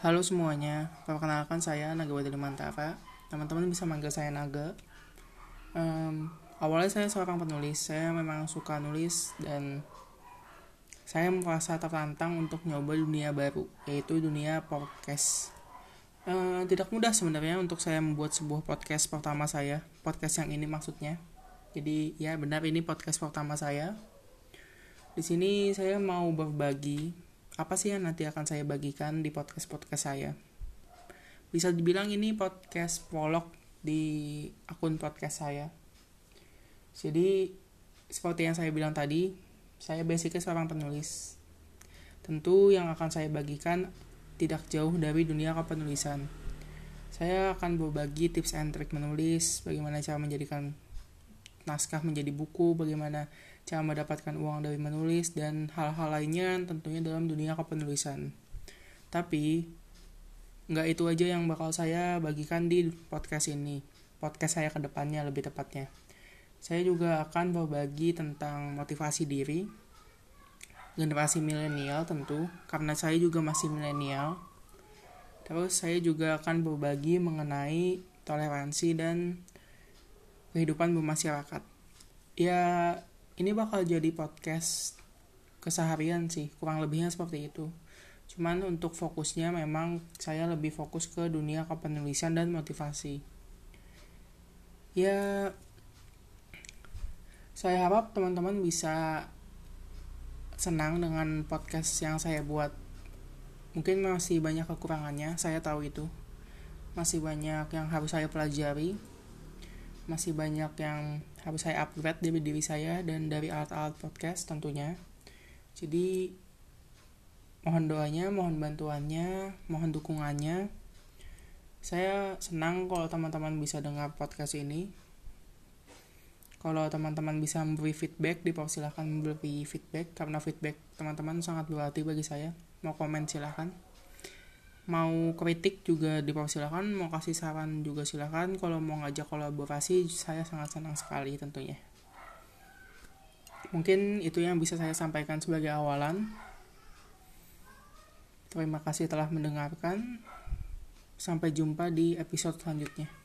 Halo semuanya, perkenalkan saya Naga Wadili Mantara. Teman-teman bisa manggil saya Naga. Um, awalnya saya seorang penulis, saya memang suka nulis dan saya merasa tertantang untuk nyoba dunia baru, yaitu dunia podcast. Uh, tidak mudah sebenarnya untuk saya membuat sebuah podcast pertama saya, podcast yang ini maksudnya. Jadi ya benar ini podcast pertama saya. Di sini saya mau berbagi apa sih yang nanti akan saya bagikan di podcast-podcast saya. Bisa dibilang ini podcast prolog di akun podcast saya. Jadi, seperti yang saya bilang tadi, saya basicnya seorang penulis. Tentu yang akan saya bagikan tidak jauh dari dunia kepenulisan. Saya akan berbagi tips and trick menulis, bagaimana cara menjadikan naskah menjadi buku, bagaimana cara mendapatkan uang dari menulis, dan hal-hal lainnya tentunya dalam dunia kepenulisan. Tapi, nggak itu aja yang bakal saya bagikan di podcast ini. Podcast saya ke depannya lebih tepatnya. Saya juga akan berbagi tentang motivasi diri, generasi milenial tentu, karena saya juga masih milenial. Terus saya juga akan berbagi mengenai toleransi dan kehidupan bermasyarakat. Ya, ini bakal jadi podcast keseharian sih, kurang lebihnya seperti itu. Cuman untuk fokusnya memang saya lebih fokus ke dunia kepenulisan dan motivasi. Ya, saya harap teman-teman bisa senang dengan podcast yang saya buat. Mungkin masih banyak kekurangannya, saya tahu itu. Masih banyak yang harus saya pelajari masih banyak yang harus saya upgrade dari diri saya dan dari alat-alat podcast tentunya. Jadi mohon doanya, mohon bantuannya, mohon dukungannya. Saya senang kalau teman-teman bisa dengar podcast ini. Kalau teman-teman bisa memberi feedback, dipersilahkan memberi feedback karena feedback teman-teman sangat berarti bagi saya. Mau komen silahkan mau kritik juga dipersilakan mau kasih saran juga silakan. Kalau mau ngajak kolaborasi saya sangat senang sekali tentunya. Mungkin itu yang bisa saya sampaikan sebagai awalan. Terima kasih telah mendengarkan. Sampai jumpa di episode selanjutnya